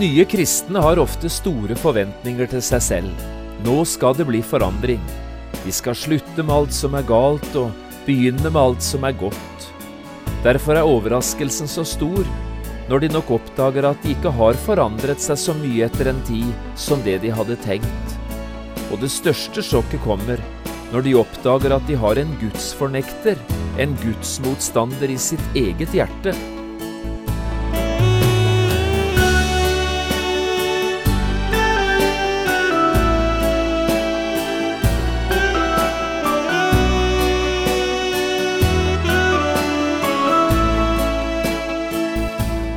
Nye kristne har ofte store forventninger til seg selv. Nå skal det bli forandring. De skal slutte med alt som er galt, og begynne med alt som er godt. Derfor er overraskelsen så stor når de nok oppdager at de ikke har forandret seg så mye etter en tid som det de hadde tenkt. Og det største sjokket kommer når de oppdager at de har en gudsfornekter, en gudsmotstander i sitt eget hjerte.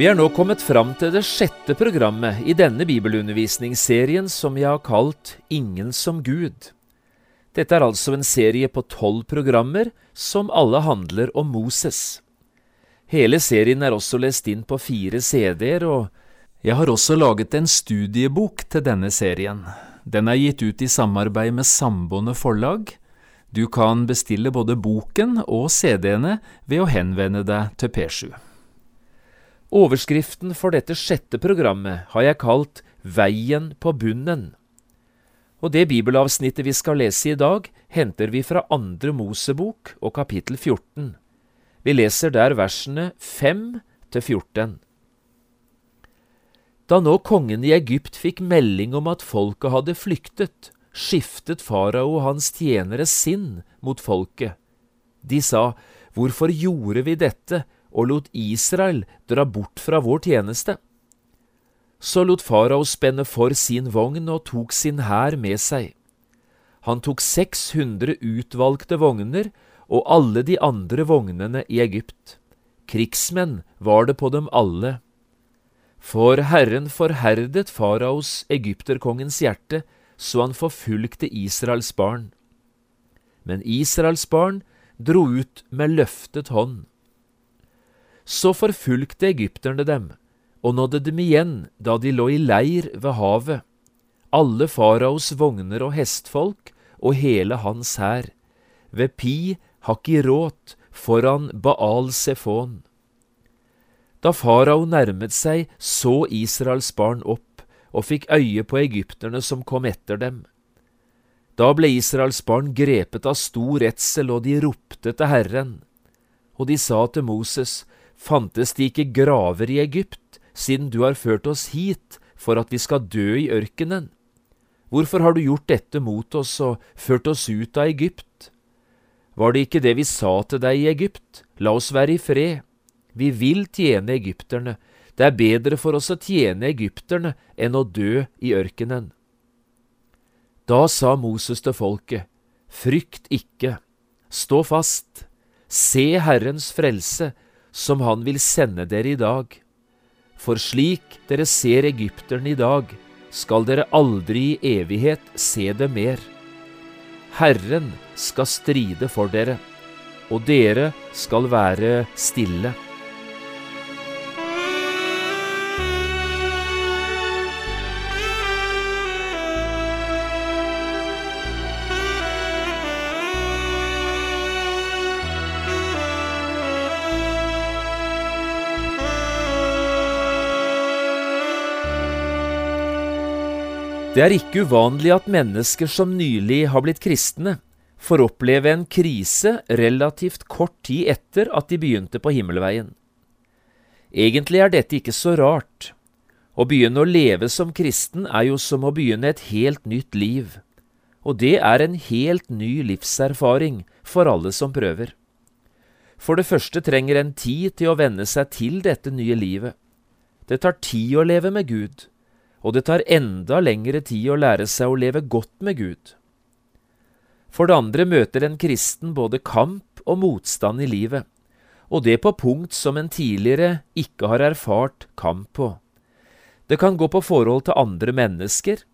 Vi er nå kommet fram til det sjette programmet i denne bibelundervisningsserien som jeg har kalt Ingen som Gud. Dette er altså en serie på tolv programmer som alle handler om Moses. Hele serien er også lest inn på fire CD-er, og jeg har også laget en studiebok til denne serien. Den er gitt ut i samarbeid med Samboende forlag. Du kan bestille både boken og CD-ene ved å henvende deg til P7. Overskriften for dette sjette programmet har jeg kalt Veien på bunnen. Og det bibelavsnittet vi skal lese i dag, henter vi fra Andre Mosebok og kapittel 14. Vi leser der versene 5 til 14. Da nå kongen i Egypt fikk melding om at folket hadde flyktet, skiftet farao og hans tjenere sinn mot folket. De sa, Hvorfor gjorde vi dette? Og lot Israel dra bort fra vår tjeneste. Så lot farao spenne for sin vogn og tok sin hær med seg. Han tok 600 utvalgte vogner og alle de andre vognene i Egypt. Krigsmenn var det på dem alle. For Herren forherdet faraos egypterkongens hjerte, så han forfulgte Israels barn. Men Israels barn dro ut med løftet hånd. Så forfulgte egypterne dem og nådde dem igjen da de lå i leir ved havet, alle faraos vogner og hestfolk og hele hans hær, ved Pi Hakirot foran Baal Sefon. Da farao nærmet seg, så Israels barn opp og fikk øye på egypterne som kom etter dem. Da ble Israels barn grepet av stor redsel, og de ropte til Herren. Og de sa til Moses, Fantes det ikke graver i Egypt, siden du har ført oss hit for at vi skal dø i ørkenen? Hvorfor har du gjort dette mot oss og ført oss ut av Egypt? Var det ikke det vi sa til deg i Egypt, la oss være i fred? Vi vil tjene egypterne, det er bedre for oss å tjene egypterne enn å dø i ørkenen. Da sa Moses til folket, Frykt ikke, stå fast, se Herrens frelse, som han vil sende dere i dag. For slik dere ser egypteren i dag, skal dere aldri i evighet se det mer. Herren skal stride for dere, og dere skal være stille. Det er ikke uvanlig at mennesker som nylig har blitt kristne, får oppleve en krise relativt kort tid etter at de begynte på himmelveien. Egentlig er dette ikke så rart. Å begynne å leve som kristen er jo som å begynne et helt nytt liv, og det er en helt ny livserfaring for alle som prøver. For det første trenger en tid til å venne seg til dette nye livet. Det tar tid å leve med Gud og det tar enda lengre tid å lære seg å leve godt med Gud. For det andre møter en kristen både kamp og motstand i livet, og det på punkt som en tidligere ikke har erfart kamp på. Det kan gå på forhold til andre mennesker.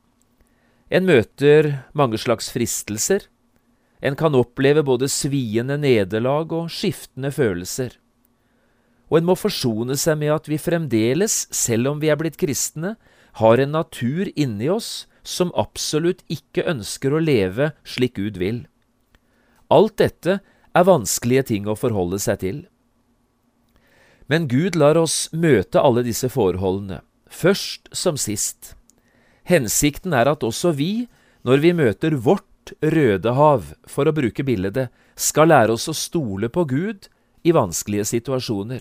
En møter mange slags fristelser. En kan oppleve både sviende nederlag og skiftende følelser. Og en må forsone seg med at vi fremdeles, selv om vi er blitt kristne, har en natur inni oss som absolutt ikke ønsker å leve slik Gud vil. Alt dette er vanskelige ting å forholde seg til. Men Gud lar oss møte alle disse forholdene, først som sist. Hensikten er at også vi, når vi møter vårt Røde hav, for å bruke bildet, skal lære oss å stole på Gud i vanskelige situasjoner.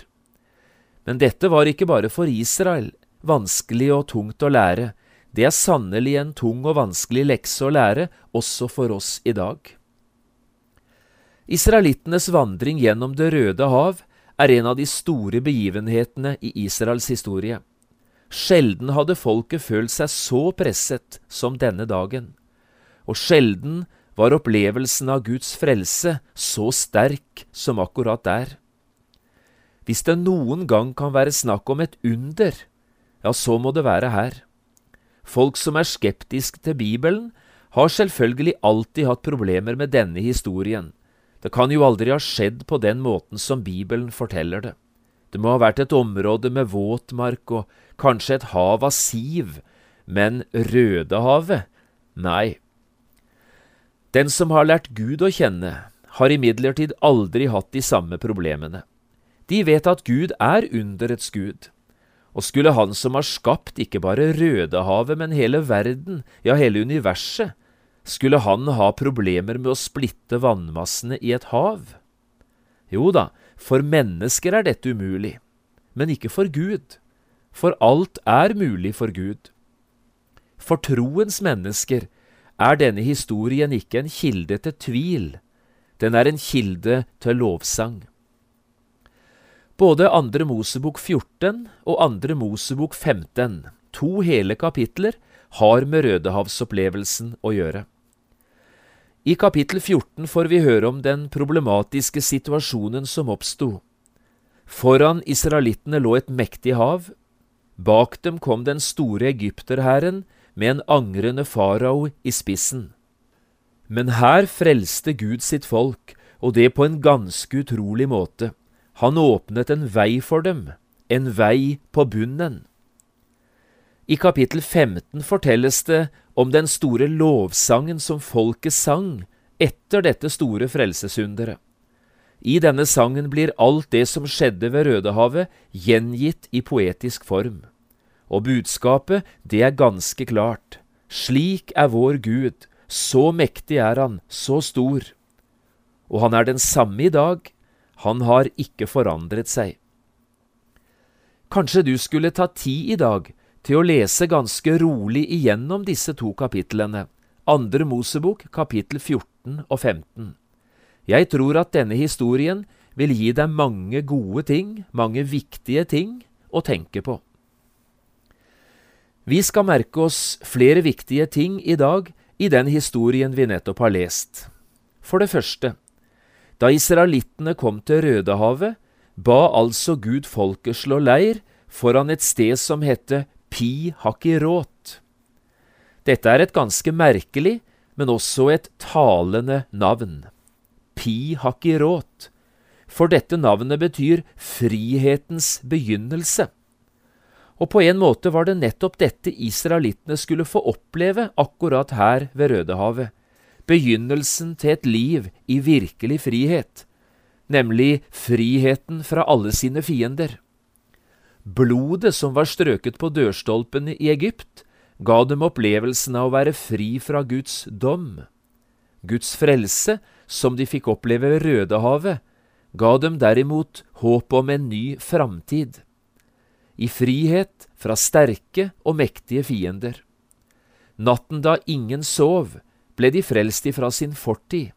Men dette var ikke bare for Israel vanskelig og tungt å lære, det er sannelig en tung og vanskelig lekse å lære også for oss i dag. Israelittenes vandring gjennom Det røde hav er en av de store begivenhetene i Israels historie. Sjelden hadde folket følt seg så presset som denne dagen, og sjelden var opplevelsen av Guds frelse så sterk som akkurat der. Hvis det noen gang kan være snakk om et under, ja, så må det være her. Folk som er skeptiske til Bibelen, har selvfølgelig alltid hatt problemer med denne historien, det kan jo aldri ha skjedd på den måten som Bibelen forteller det. Det må ha vært et område med våtmark og kanskje et hav av siv, men Rødehavet? Nei. Den som har lært Gud å kjenne, har imidlertid aldri hatt de samme problemene. De vet at Gud er underets Gud. Og skulle Han som har skapt ikke bare Rødehavet, men hele verden, ja, hele universet, skulle han ha problemer med å splitte vannmassene i et hav? Jo da, for mennesker er dette umulig, men ikke for Gud, for alt er mulig for Gud. For troens mennesker er denne historien ikke en kilde til tvil, den er en kilde til lovsang. Både Andre Mosebok 14 og Andre Mosebok 15, to hele kapitler, har med Rødehavsopplevelsen å gjøre. I kapittel 14 får vi høre om den problematiske situasjonen som oppsto. Foran israelittene lå et mektig hav. Bak dem kom den store egypterhæren med en angrende farao i spissen. Men her frelste Gud sitt folk, og det på en ganske utrolig måte. Han åpnet en vei for dem, en vei på bunnen. I kapittel 15 fortelles det om den store lovsangen som folket sang etter dette store frelsesunderet. I denne sangen blir alt det som skjedde ved Rødehavet, gjengitt i poetisk form. Og budskapet, det er ganske klart. Slik er vår Gud, så mektig er han, så stor. Og han er den samme i dag, han har ikke forandret seg. Kanskje du skulle ta tid i dag til å lese ganske rolig igjennom disse to kapitlene, Andre Mosebok kapittel 14 og 15. Jeg tror at denne historien vil gi deg mange gode ting, mange viktige ting, å tenke på. Vi skal merke oss flere viktige ting i dag i den historien vi nettopp har lest. For det første, da israelittene kom til Rødehavet, ba altså Gud folket slå leir foran et sted som hette Pi Hakirot. Dette er et ganske merkelig, men også et talende navn. Pi Hakirot. For dette navnet betyr frihetens begynnelse. Og på en måte var det nettopp dette israelittene skulle få oppleve akkurat her ved Rødehavet. Begynnelsen til et liv i virkelig frihet, nemlig friheten fra alle sine fiender. Blodet som var strøket på dørstolpene i Egypt, ga dem opplevelsen av å være fri fra Guds dom. Guds frelse, som de fikk oppleve ved Rødehavet, ga dem derimot håp om en ny framtid. I frihet fra sterke og mektige fiender. Natten da ingen sov, ble de frelst ifra sin fortid.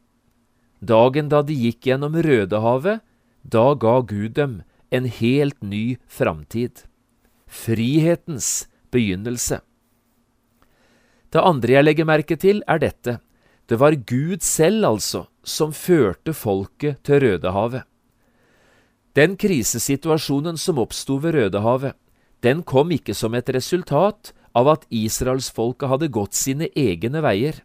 Dagen da de gikk gjennom Rødehavet, da ga Gud dem en helt ny framtid. Frihetens begynnelse. Det andre jeg legger merke til, er dette. Det var Gud selv, altså, som førte folket til Rødehavet. Den krisesituasjonen som oppsto ved Rødehavet, den kom ikke som et resultat av at israelsfolket hadde gått sine egne veier.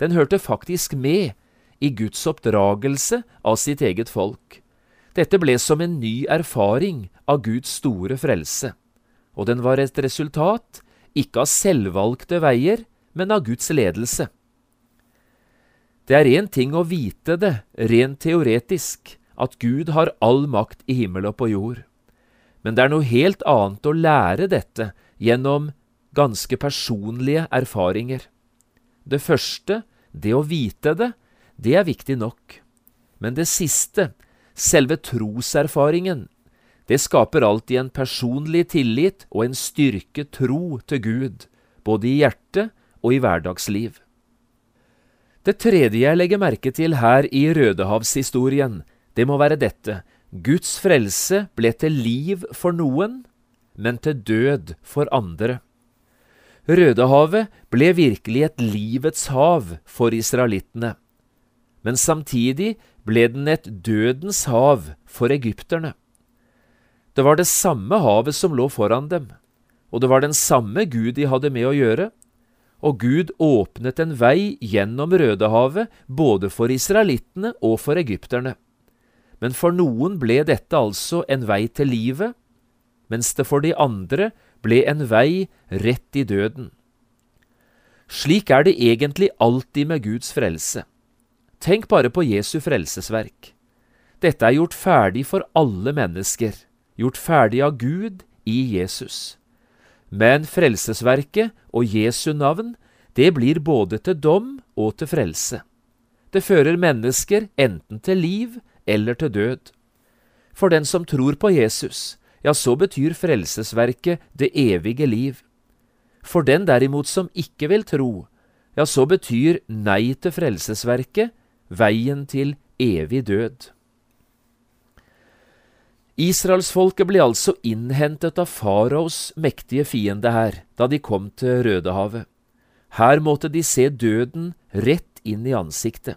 Den hørte faktisk med i Guds oppdragelse av sitt eget folk. Dette ble som en ny erfaring av Guds store frelse, og den var et resultat ikke av selvvalgte veier, men av Guds ledelse. Det er én ting å vite det rent teoretisk, at Gud har all makt i himmel og på jord, men det er noe helt annet å lære dette gjennom ganske personlige erfaringer. Det første, det å vite det, det er viktig nok. Men det siste, selve troserfaringen, det skaper alltid en personlig tillit og en styrke tro til Gud, både i hjertet og i hverdagsliv. Det tredje jeg legger merke til her i Rødehavshistorien, det må være dette. Guds frelse ble til liv for noen, men til død for andre. Rødehavet ble virkelig et livets hav for israelittene men samtidig ble den et dødens hav for egypterne. Det var det samme havet som lå foran dem, og det var den samme Gud de hadde med å gjøre, og Gud åpnet en vei gjennom Rødehavet både for israelittene og for egypterne. Men for noen ble dette altså en vei til livet, mens det for de andre ble en vei rett i døden. Slik er det egentlig alltid med Guds frelse. Tenk bare på Jesu frelsesverk. Dette er gjort ferdig for alle mennesker, gjort ferdig av Gud i Jesus. Men frelsesverket og Jesu navn, det blir både til dom og til frelse. Det fører mennesker enten til liv eller til død. For den som tror på Jesus, ja, så betyr frelsesverket det evige liv. For den derimot som ikke vil tro, ja, så betyr nei til frelsesverket veien til evig død. Israelsfolket ble altså innhentet av faraos mektige fiende her, da de kom til Rødehavet. Her måtte de se døden rett inn i ansiktet.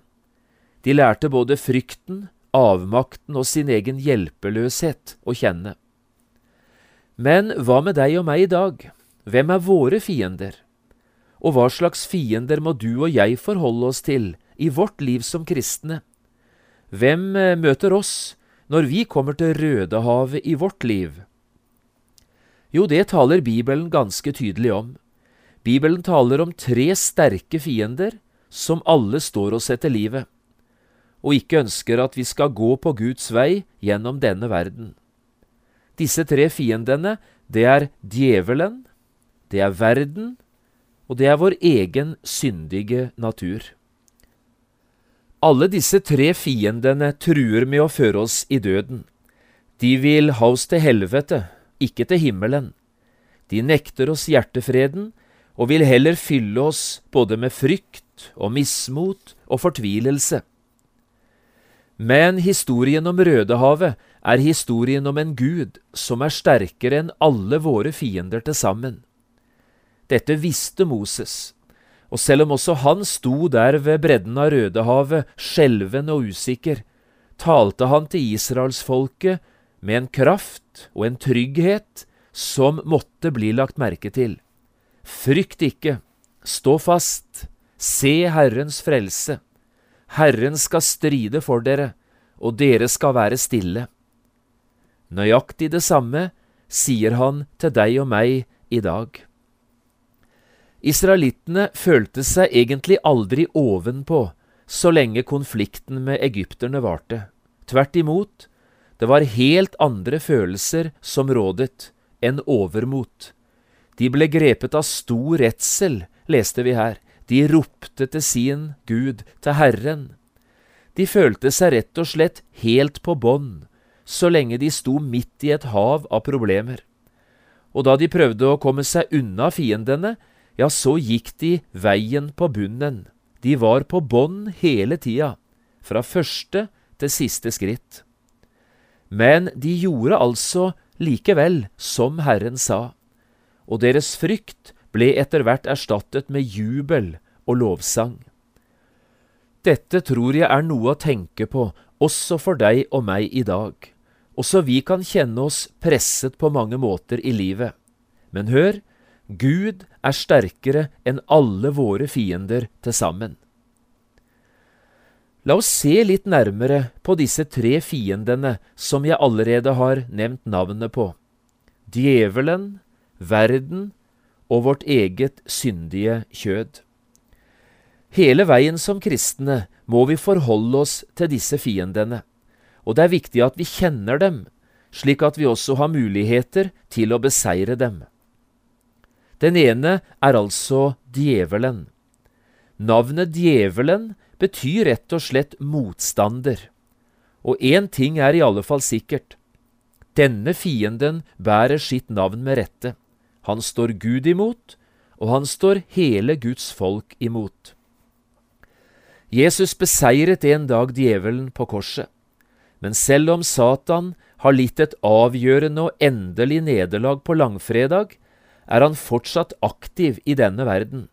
De lærte både frykten, avmakten og sin egen hjelpeløshet å kjenne. Men hva med deg og meg i dag? Hvem er våre fiender? Og hva slags fiender må du og jeg forholde oss til i vårt liv som kristne. Hvem eh, møter oss når vi kommer til Rødehavet i vårt liv? Jo, det taler Bibelen ganske tydelig om. Bibelen taler om tre sterke fiender som alle står oss etter livet, og ikke ønsker at vi skal gå på Guds vei gjennom denne verden. Disse tre fiendene, det er djevelen, det er verden, og det er vår egen syndige natur. Alle disse tre fiendene truer med å føre oss i døden. De vil ha oss til helvete, ikke til himmelen. De nekter oss hjertefreden og vil heller fylle oss både med frykt og mismot og fortvilelse. Men historien om Rødehavet er historien om en Gud som er sterkere enn alle våre fiender til sammen. Dette visste Moses, og selv om også han sto der ved bredden av Rødehavet, skjelven og usikker, talte han til israelsfolket med en kraft og en trygghet som måtte bli lagt merke til. Frykt ikke, stå fast, se Herrens frelse. Herren skal stride for dere, og dere skal være stille. Nøyaktig det samme sier han til deg og meg i dag. Israelittene følte seg egentlig aldri ovenpå så lenge konflikten med egypterne varte. Tvert imot, det var helt andre følelser som rådet enn overmot. De ble grepet av stor redsel, leste vi her. De ropte til sin Gud, til Herren. De følte seg rett og slett helt på bånn, så lenge de sto midt i et hav av problemer. Og da de prøvde å komme seg unna fiendene, ja, så gikk de veien på bunnen. De var på bånn hele tida, fra første til siste skritt. Men de gjorde altså likevel som Herren sa, og deres frykt ble etter hvert erstattet med jubel og lovsang. Dette tror jeg er noe å tenke på også for deg og meg i dag, Også vi kan kjenne oss presset på mange måter i livet. Men hør, Gud er sterkere enn alle våre fiender til sammen. La oss se litt nærmere på disse tre fiendene som jeg allerede har nevnt navnet på. Djevelen, verden og vårt eget syndige kjød. Hele veien som kristne må vi forholde oss til disse fiendene og det er viktig at vi kjenner dem, slik at vi også har muligheter til å beseire dem. Den ene er altså djevelen. Navnet djevelen betyr rett og slett motstander. Og én ting er i alle fall sikkert. Denne fienden bærer sitt navn med rette. Han står Gud imot, og han står hele Guds folk imot. Jesus beseiret en dag djevelen på korset. Men selv om Satan har litt et avgjørende og endelig nederlag på langfredag, er han fortsatt aktiv i denne verden.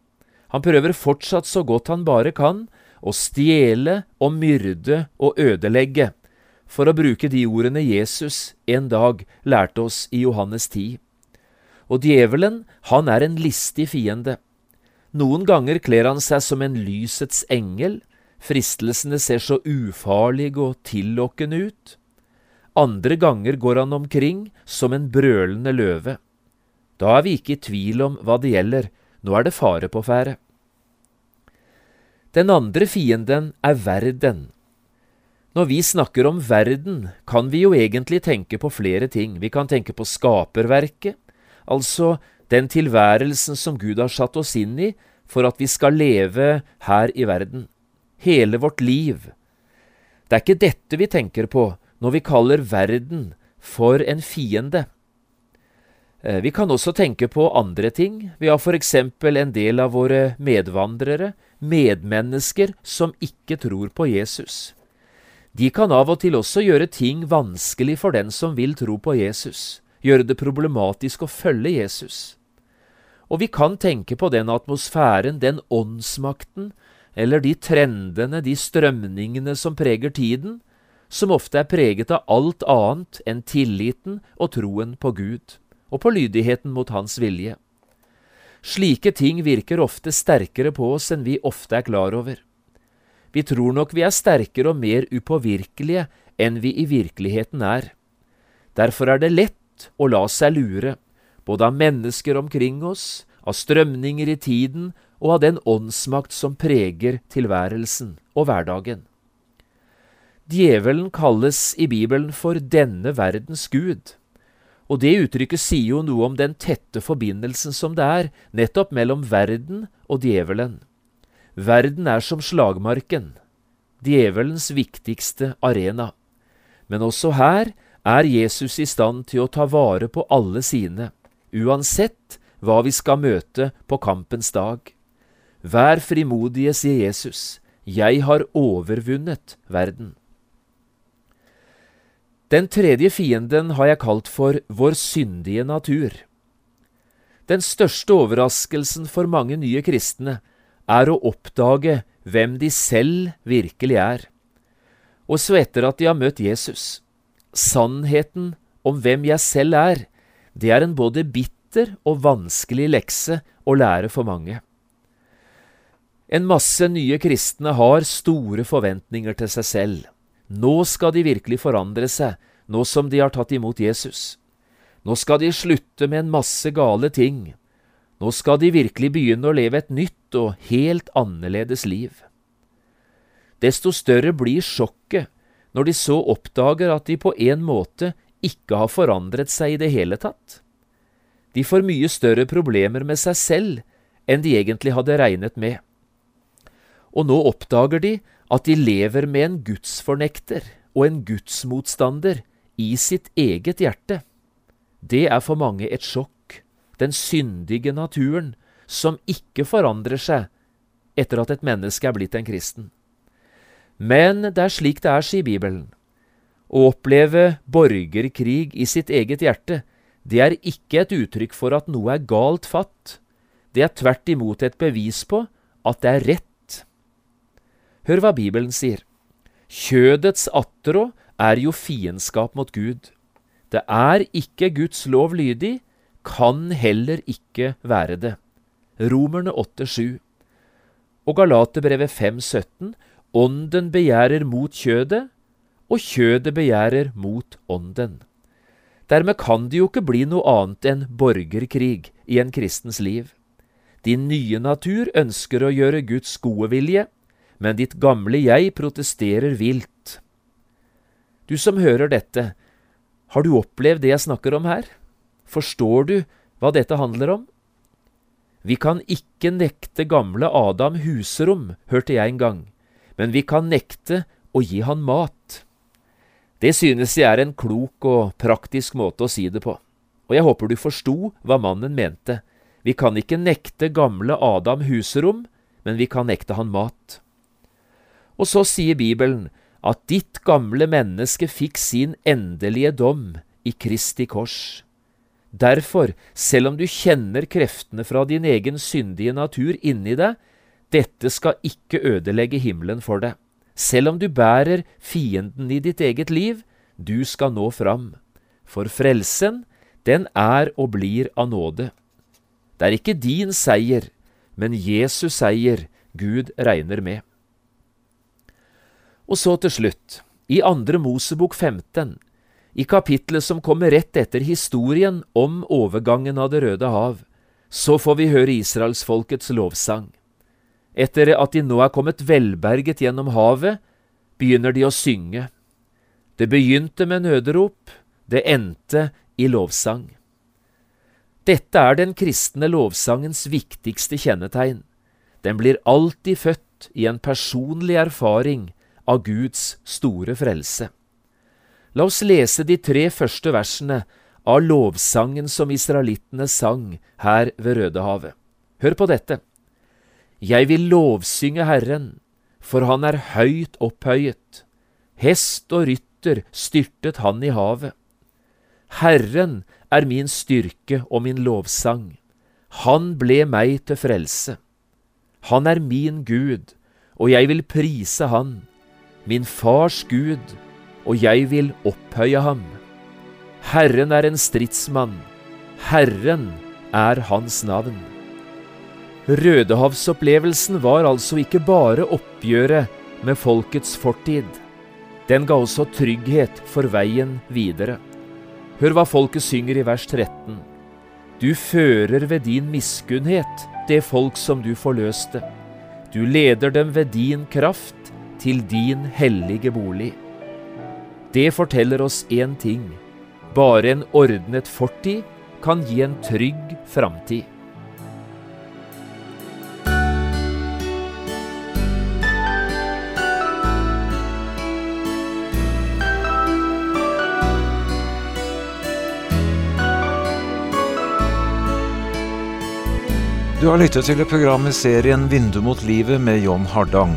Han prøver fortsatt så godt han bare kan å stjele og myrde og ødelegge, for å bruke de ordene Jesus en dag lærte oss i Johannes 10. Og djevelen, han er en listig fiende. Noen ganger kler han seg som en lysets engel, Fristelsene ser så ufarlige og tillokkende ut. Andre ganger går han omkring som en brølende løve. Da er vi ikke i tvil om hva det gjelder, nå er det fare på ferde. Den andre fienden er verden. Når vi snakker om verden, kan vi jo egentlig tenke på flere ting. Vi kan tenke på skaperverket, altså den tilværelsen som Gud har satt oss inn i for at vi skal leve her i verden hele vårt liv. Det er ikke dette vi tenker på når vi kaller verden for en fiende. Eh, vi kan også tenke på andre ting. Vi har for eksempel en del av våre medvandrere, medmennesker, som ikke tror på Jesus. De kan av og til også gjøre ting vanskelig for den som vil tro på Jesus, gjøre det problematisk å følge Jesus. Og vi kan tenke på den atmosfæren, den åndsmakten, eller de trendene, de strømningene som preger tiden, som ofte er preget av alt annet enn tilliten og troen på Gud, og på lydigheten mot Hans vilje. Slike ting virker ofte sterkere på oss enn vi ofte er klar over. Vi tror nok vi er sterkere og mer upåvirkelige enn vi i virkeligheten er. Derfor er det lett å la seg lure, både av mennesker omkring oss, av strømninger i tiden og av den åndsmakt som preger tilværelsen og hverdagen. Djevelen kalles i Bibelen for denne verdens gud, og det uttrykket sier jo noe om den tette forbindelsen som det er nettopp mellom verden og djevelen. Verden er som slagmarken, djevelens viktigste arena. Men også her er Jesus i stand til å ta vare på alle sine, uansett hva vi skal møte på kampens dag. Vær frimodige, sier Jesus, jeg har overvunnet verden. Den tredje fienden har jeg kalt for vår syndige natur. Den største overraskelsen for mange nye kristne er å oppdage hvem de selv virkelig er. Og så etter at de har møtt Jesus. Sannheten om hvem jeg selv er, det er en både bitter og vanskelig lekse å lære for mange. En masse nye kristne har store forventninger til seg selv. Nå skal de virkelig forandre seg, nå som de har tatt imot Jesus. Nå skal de slutte med en masse gale ting. Nå skal de virkelig begynne å leve et nytt og helt annerledes liv. Desto større blir sjokket når de så oppdager at de på en måte ikke har forandret seg i det hele tatt. De får mye større problemer med seg selv enn de egentlig hadde regnet med og nå oppdager de at de lever med en gudsfornekter og en gudsmotstander i sitt eget hjerte. Det er for mange et sjokk, den syndige naturen som ikke forandrer seg etter at et menneske er blitt en kristen. Men det er slik det er, sier Bibelen. Å oppleve borgerkrig i sitt eget hjerte, det er ikke et uttrykk for at noe er galt fatt. Det er tvert imot et bevis på at det er rett Hør hva Bibelen sier. Kjødets attrå er jo fiendskap mot Gud, det er ikke Guds lov lydig, kan heller ikke være det. Romerne 8,7. Og Galaterbrevet 5,17. Ånden begjærer mot kjødet, og kjødet begjærer mot ånden. Dermed kan det jo ikke bli noe annet enn borgerkrig i en kristens liv. Din nye natur ønsker å gjøre Guds gode vilje, men ditt gamle jeg protesterer vilt. Du som hører dette, har du opplevd det jeg snakker om her? Forstår du hva dette handler om? Vi kan ikke nekte gamle Adam husrom, hørte jeg en gang, men vi kan nekte å gi han mat. Det synes jeg er en klok og praktisk måte å si det på, og jeg håper du forsto hva mannen mente. Vi kan ikke nekte gamle Adam husrom, men vi kan nekte han mat. Og så sier Bibelen at ditt gamle menneske fikk sin endelige dom i Kristi kors. Derfor, selv om du kjenner kreftene fra din egen syndige natur inni deg, dette skal ikke ødelegge himmelen for deg. Selv om du bærer fienden i ditt eget liv, du skal nå fram. For frelsen, den er og blir av nåde. Det er ikke din seier, men Jesus seier Gud regner med. Og så til slutt, i andre Mosebok 15, i kapitlet som kommer rett etter historien om overgangen av Det røde hav, så får vi høre israelsfolkets lovsang. Etter at de nå er kommet velberget gjennom havet, begynner de å synge. Det begynte med nøderop, det endte i lovsang. Dette er den kristne lovsangens viktigste kjennetegn. Den blir alltid født i en personlig erfaring av Guds store frelse. La oss lese de tre første versene av lovsangen som israelittene sang her ved Rødehavet. Hør på dette. Jeg vil lovsynge Herren, for han er høyt opphøyet. Hest og rytter styrtet han i havet. Herren er min styrke og min lovsang. Han ble meg til frelse. Han er min Gud, og jeg vil prise Han, min fars Gud, og jeg vil opphøye ham. Herren er en stridsmann, Herren er hans navn. Rødehavsopplevelsen var altså ikke bare oppgjøret med folkets fortid. Den ga også trygghet for veien videre. Hør hva folket synger i vers 13. Du fører ved din miskunnhet det folk som du forløste. Du leder dem ved din kraft til din hellige bolig. Det forteller oss én ting. Bare en ordnet fortid kan gi en trygg framtid. Du har lyttet til programmet serien Vindu mot livet med John Hardang.